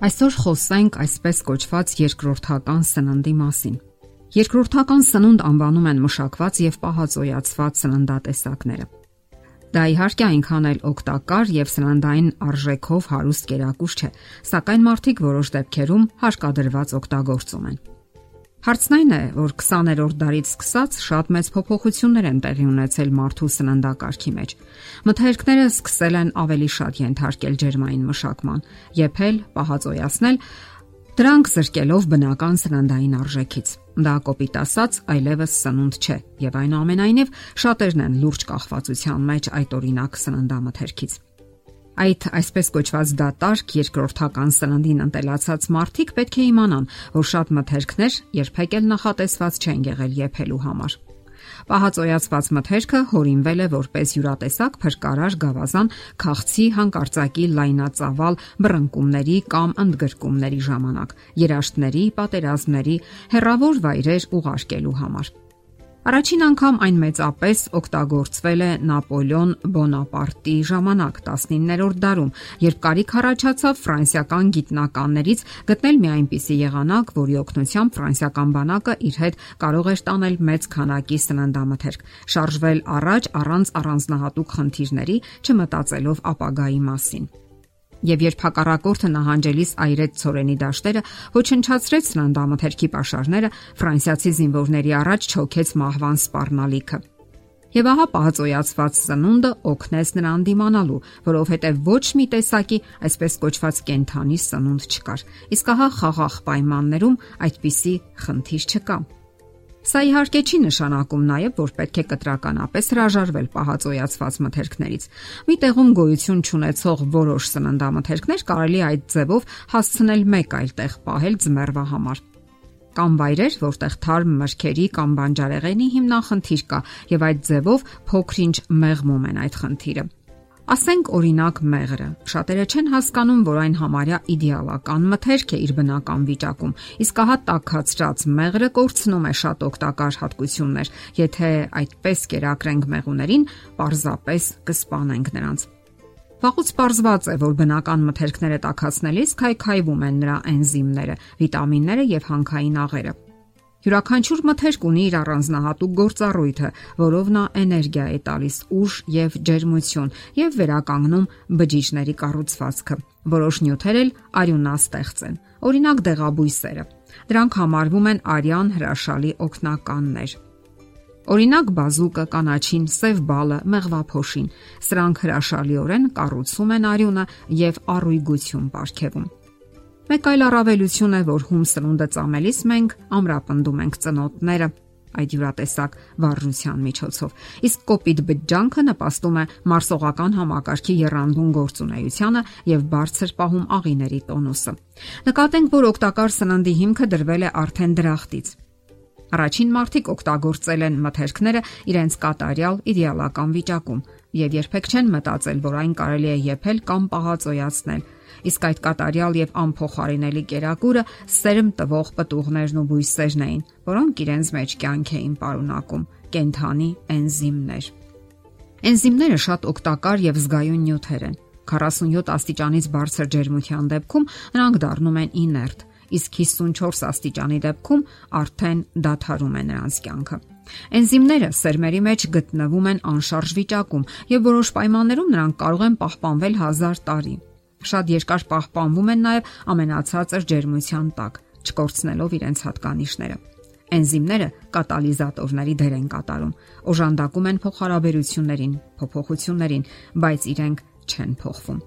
Այսօր խոսենք այսպես կոչված երկրորդական սննդի մասին։ Երկրորդական սնունդ անվանում են մշակված եւ պահածոյացված սննդատեսակները։ Դա իհարկե այնքան էլ օգտակար եւ սննդային արժեքով հարուստ կերակուր չէ, սակայն մարդիկ որոշ դեպքերում հարկադրված օգտագործում են։ Հարցն այն է, որ 20-րդ դարից սկսած շատ մեծ փոփոխություններ են տեղի ունեցել մարդու սննդակարգի մեջ։ Մթերքները սկսել են ավելի շատ ենթարկել ջերմային մշակման, եփել, պահածոյացնել, դրանք զրկելով բնական սննդային արժեքից։ Դա կոպիտ ասած այլևս սնունդ չէ, եւ այնուամենայնիվ շատերն են լուրջ կախվածության մեջ այդ օրինակ սննդամթերքից։ Այդ այսպես կոչված դատարկ երկրորդական սննդին ընտելացած մարդիկ պետք է իմանան, որ շատ մթերքներ երբեք էլ նախատեսված չեն եղել եփելու համար։ Պահածոյացված մթերքը հորինվել է որպես յուրատեսակ փրկարար գավազան քաղցի հանկարծակի լայնածավալ բռնկումների կամ ընդգրկումների ժամանակ, երաշտների, պատերազմների, հերավոր վայրեր ուղարկելու համար։ Առաջին անգամ այն մեծապես օգտագործվել է Նապոլեոն Բոնապարտի ժամանակ 19-րդ դարում, երբ կարիք առաջացավ ֆրանսիական գիտնականներից գտնել մի այնպիսի եղանակ, որի օգնությամբ ֆրանսիական բանակը իր հետ կարող էր տանել մեծ քանակի սննդամթերք, շարժվել առաջ առանց առանձնահատուկ խնդիրների, չմտածելով ապագայի մասին եւ երբ հակառակորդը նահանջելիս այրեց ծորենի դաշտերը, ոչնչացրեց սննդամթերքի pašարները, ֆրանսիացի զինվորների առաջ չոքեց մահվան սպառնալիքը։ Եվ ահա պահածոյացված սնունդը օգնեց նրան դիմանալու, որովհետև ոչ մի տեսակի այսպես կոչված կենթանի սնունդ չկար։ Իսկ ահա խաղաղ պայմաններում այդպիսի խնդիր չկա։ Սա իհարկե չի նշանակում նաև, որ պետք է կտրականապես հրաժարվել պահածոյացված մթերքներից։ Մի տեղում գոյություն ունեցող որոշ սննդամթերքներ կարելի այդ ձևով հասցնել մեկ այլ տեղ պահել ձմեռվա համար կամ վայրեր, որտեղ թարմ մրգերի կամ բանջարեղենի հիմնախնդիր կա եւ այդ ձևով փոքրինչ մեղմում են այդ խնդիրը։ Ասենք օրինակ մեղրը։ Շատերը չեն հասկանում, որ այն համարյա իդեալական մթերք է իր բնական վիճակում։ Իսկ ահա տաքացրած մեղրը կորցնում է շատ օգտակար հատկություններ, եթե այդպես կերակրենք մեղուներին, պարզապես կսպանենք նրանց։ Վաղուց պարզված է, որ բնական մթերքները տաքացնելիս քայքայվում են նրա էնզիմները, վիտամինները եւ հանքային աղերը։ Յուրաքանչյուր մթերք ունի իր առանձնահատուկ գործառույթը, որով նա էներգիա է տալիս, ուժ եւ ջերմություն եւ վերականգնում բջիջների կառուցվածքը։ Որոշ նյութեր էլ արյունաստեղծ են։ Օրինակ դեղաբույսերը։ Դրանք համարվում են արյան հրաշալի օգնականներ։ Օրինակ բազուկը, կանաչին, սև բալը, մեղվափոշին։ Սրանք հրաշալիորեն կառուցում են արյունը եւ առույգություն ապարգևում։ Մեկ այլ առավելություն է, որ հում սնունդը ծամելիս մենք ամրապնդում ենք ծնոտները այդ յուրատեսակ վարժության միջոցով։ Իսկ կոպիտ բջջանքը նպաստում է մարսողական համակարգի երանդուն գործունեությանը եւ բարձր պահում աղիների տոնուսը։ Նկատենք, որ օգտակար սննդի հիմքը դրվել է արդեն դրախտից։ Առաջին մարդիկ օգտագործել են մթերքները իրենց կատարյալ իդեալական վիճակում եւ երբեք չեն մտածել, որ այն կարելի է եփել կամ պահածոյացնել իսկ այդ կատարյալ եւ անփոխարինելի կերակուրը սերմ տվող պտուղներն ու բույսերն էին, որոնք իրենց մեջ կյանք էին ապարունակում կենթանի էնզիմներ։ Էնզիմները շատ օգտակար եւ զգայուն նյութեր են։ 47 աստիճանից բարձր ջերմության դեպքում նրանք դառնում են իներտ, իսկ 54 աստիճանի դեպքում արդեն դադարում է նրանց կյանքը։ Էնզիմները սերմերի մեջ գտնվում են անշարժ վիճակում եւ որոշ պայմաններում նրանք կարող են պահպանվել 1000 տարի։ Շատ երկար պահպանվում են նաև ամենացածր ջերմության տակ, չկորցնելով իրենց հատկանիշները։ Էնզիմները կատալիզատորների դեր են կատարում, օժանդակում են փոխհարաբերություններին, փոփոխություններին, բայց իրենք չեն փոխվում։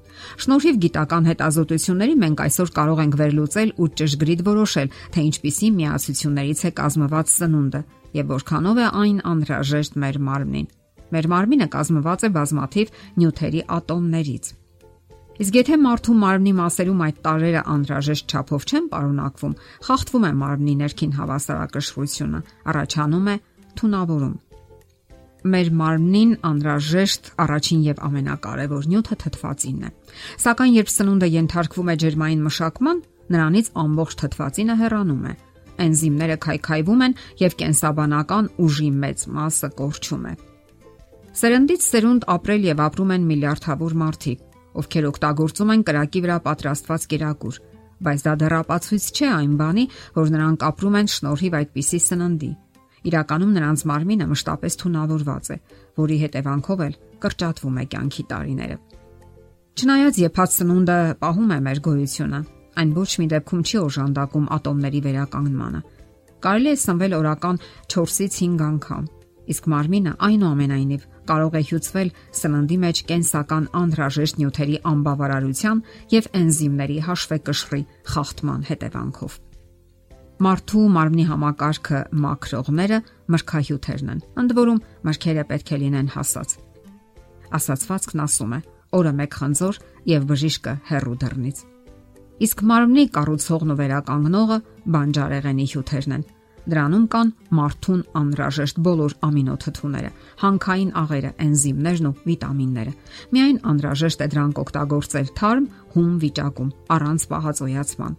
Շնորհիվ գիտական հետազոտությունների մենք այսօր կարող ենք վերլուծել ու ճշգրիտ որոշել, թե ինչպիսի միացություններից է կազմված սնունդը եւ որքանով է այն անհրաժեշտ մեր մարմնին։ Մեր մարմինը կազմված է բազմաթիվ նյութերի ատոմներից։ Իսկ եթե մարդու մարմնի մասերում այդ տարերը անհրաժեշտ չափով չեն պարունակվում, խախտվում է մարմնի ներքին հավասարակշռությունը, առաջանում է թունավորում։ Մեր մարմնին անհրաժեշտ առաջին եւ ամենակարևոր նյութը թթվածինն է։ Սակայն երբ սնունդը ենթարկվում է ջերմային մշակման, նրանից ամբողջ թթվածինը հեռանում է։ Էնզիմները քայքայվում են եւ կենսաբանական ուժի մեծ մասը կորչում է։ Սերնդից սերունդ ապրել եւ ապրում են միլիարդավոր մարդիկ, ովքեր օգտագործում են կրակի վրա պատրաստված կերակուր, բայց դա դեռ ապացույց չէ այն բանի, որ նրանք ապրում են շնորհիվ այդպիսի սննդի։ Իրականում նրանց մարմինը մշտապես թունավորված է, որի հետևանքով էլ կրճատվում է կյանքի տարիները։ Չնայած եփած սնունդը պահում է մեր գոյությունը, այն ոչ մի դեպքում չի օժանդակում ատոմների վերականգնմանը։ Կարելի է սնվել օրական 4-ից 5 անգամ, իսկ մարմինը այնուամենայնիվ կարող է հյուծվել սննդի մեջ կենսական անհրաժեշտ նյութերի անբավարարության եւ էնզիմների հաշվեկշռի խախտման հետևանքով։ Մարդու մարմնի համակարգը մակրողները մրգահյութերն են։ Ընդ որում մրգերը պետք է լինեն հասած։ Ասացվածքն ասում է. օրը մեկ խնձոր եւ բժիշկը հերու դռնից։ Իսկ մարմնի կառուցողն ու վերականգնողը բանջարեղենի հյութերն են։ Դրանում կան մարդուն անհրաժեշտ բոլոր ամինոթթուները, հանքային աղերը, էնզիմներն ու վիտամինները։ Միայն անհրաժեշտ է դրանք օգտագործել թարմ, հում վիճակում, առանց պահածոյացման։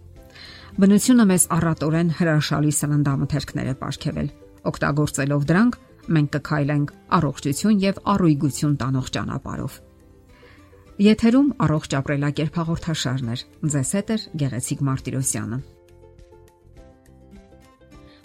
Բնությունը մեզ առատորեն հրաշալի սննդամթերքներ է ապարգևել։ Օգտագործելով դրանք մենք կքայլենք առողջություն եւ առույգություն տանող ճանապարհով։ Եթերում առողջ ապրելակերպ հաղորդաշարներ։ Ձեզ հետ է Գեղեցիկ Մարտիրոսյանը։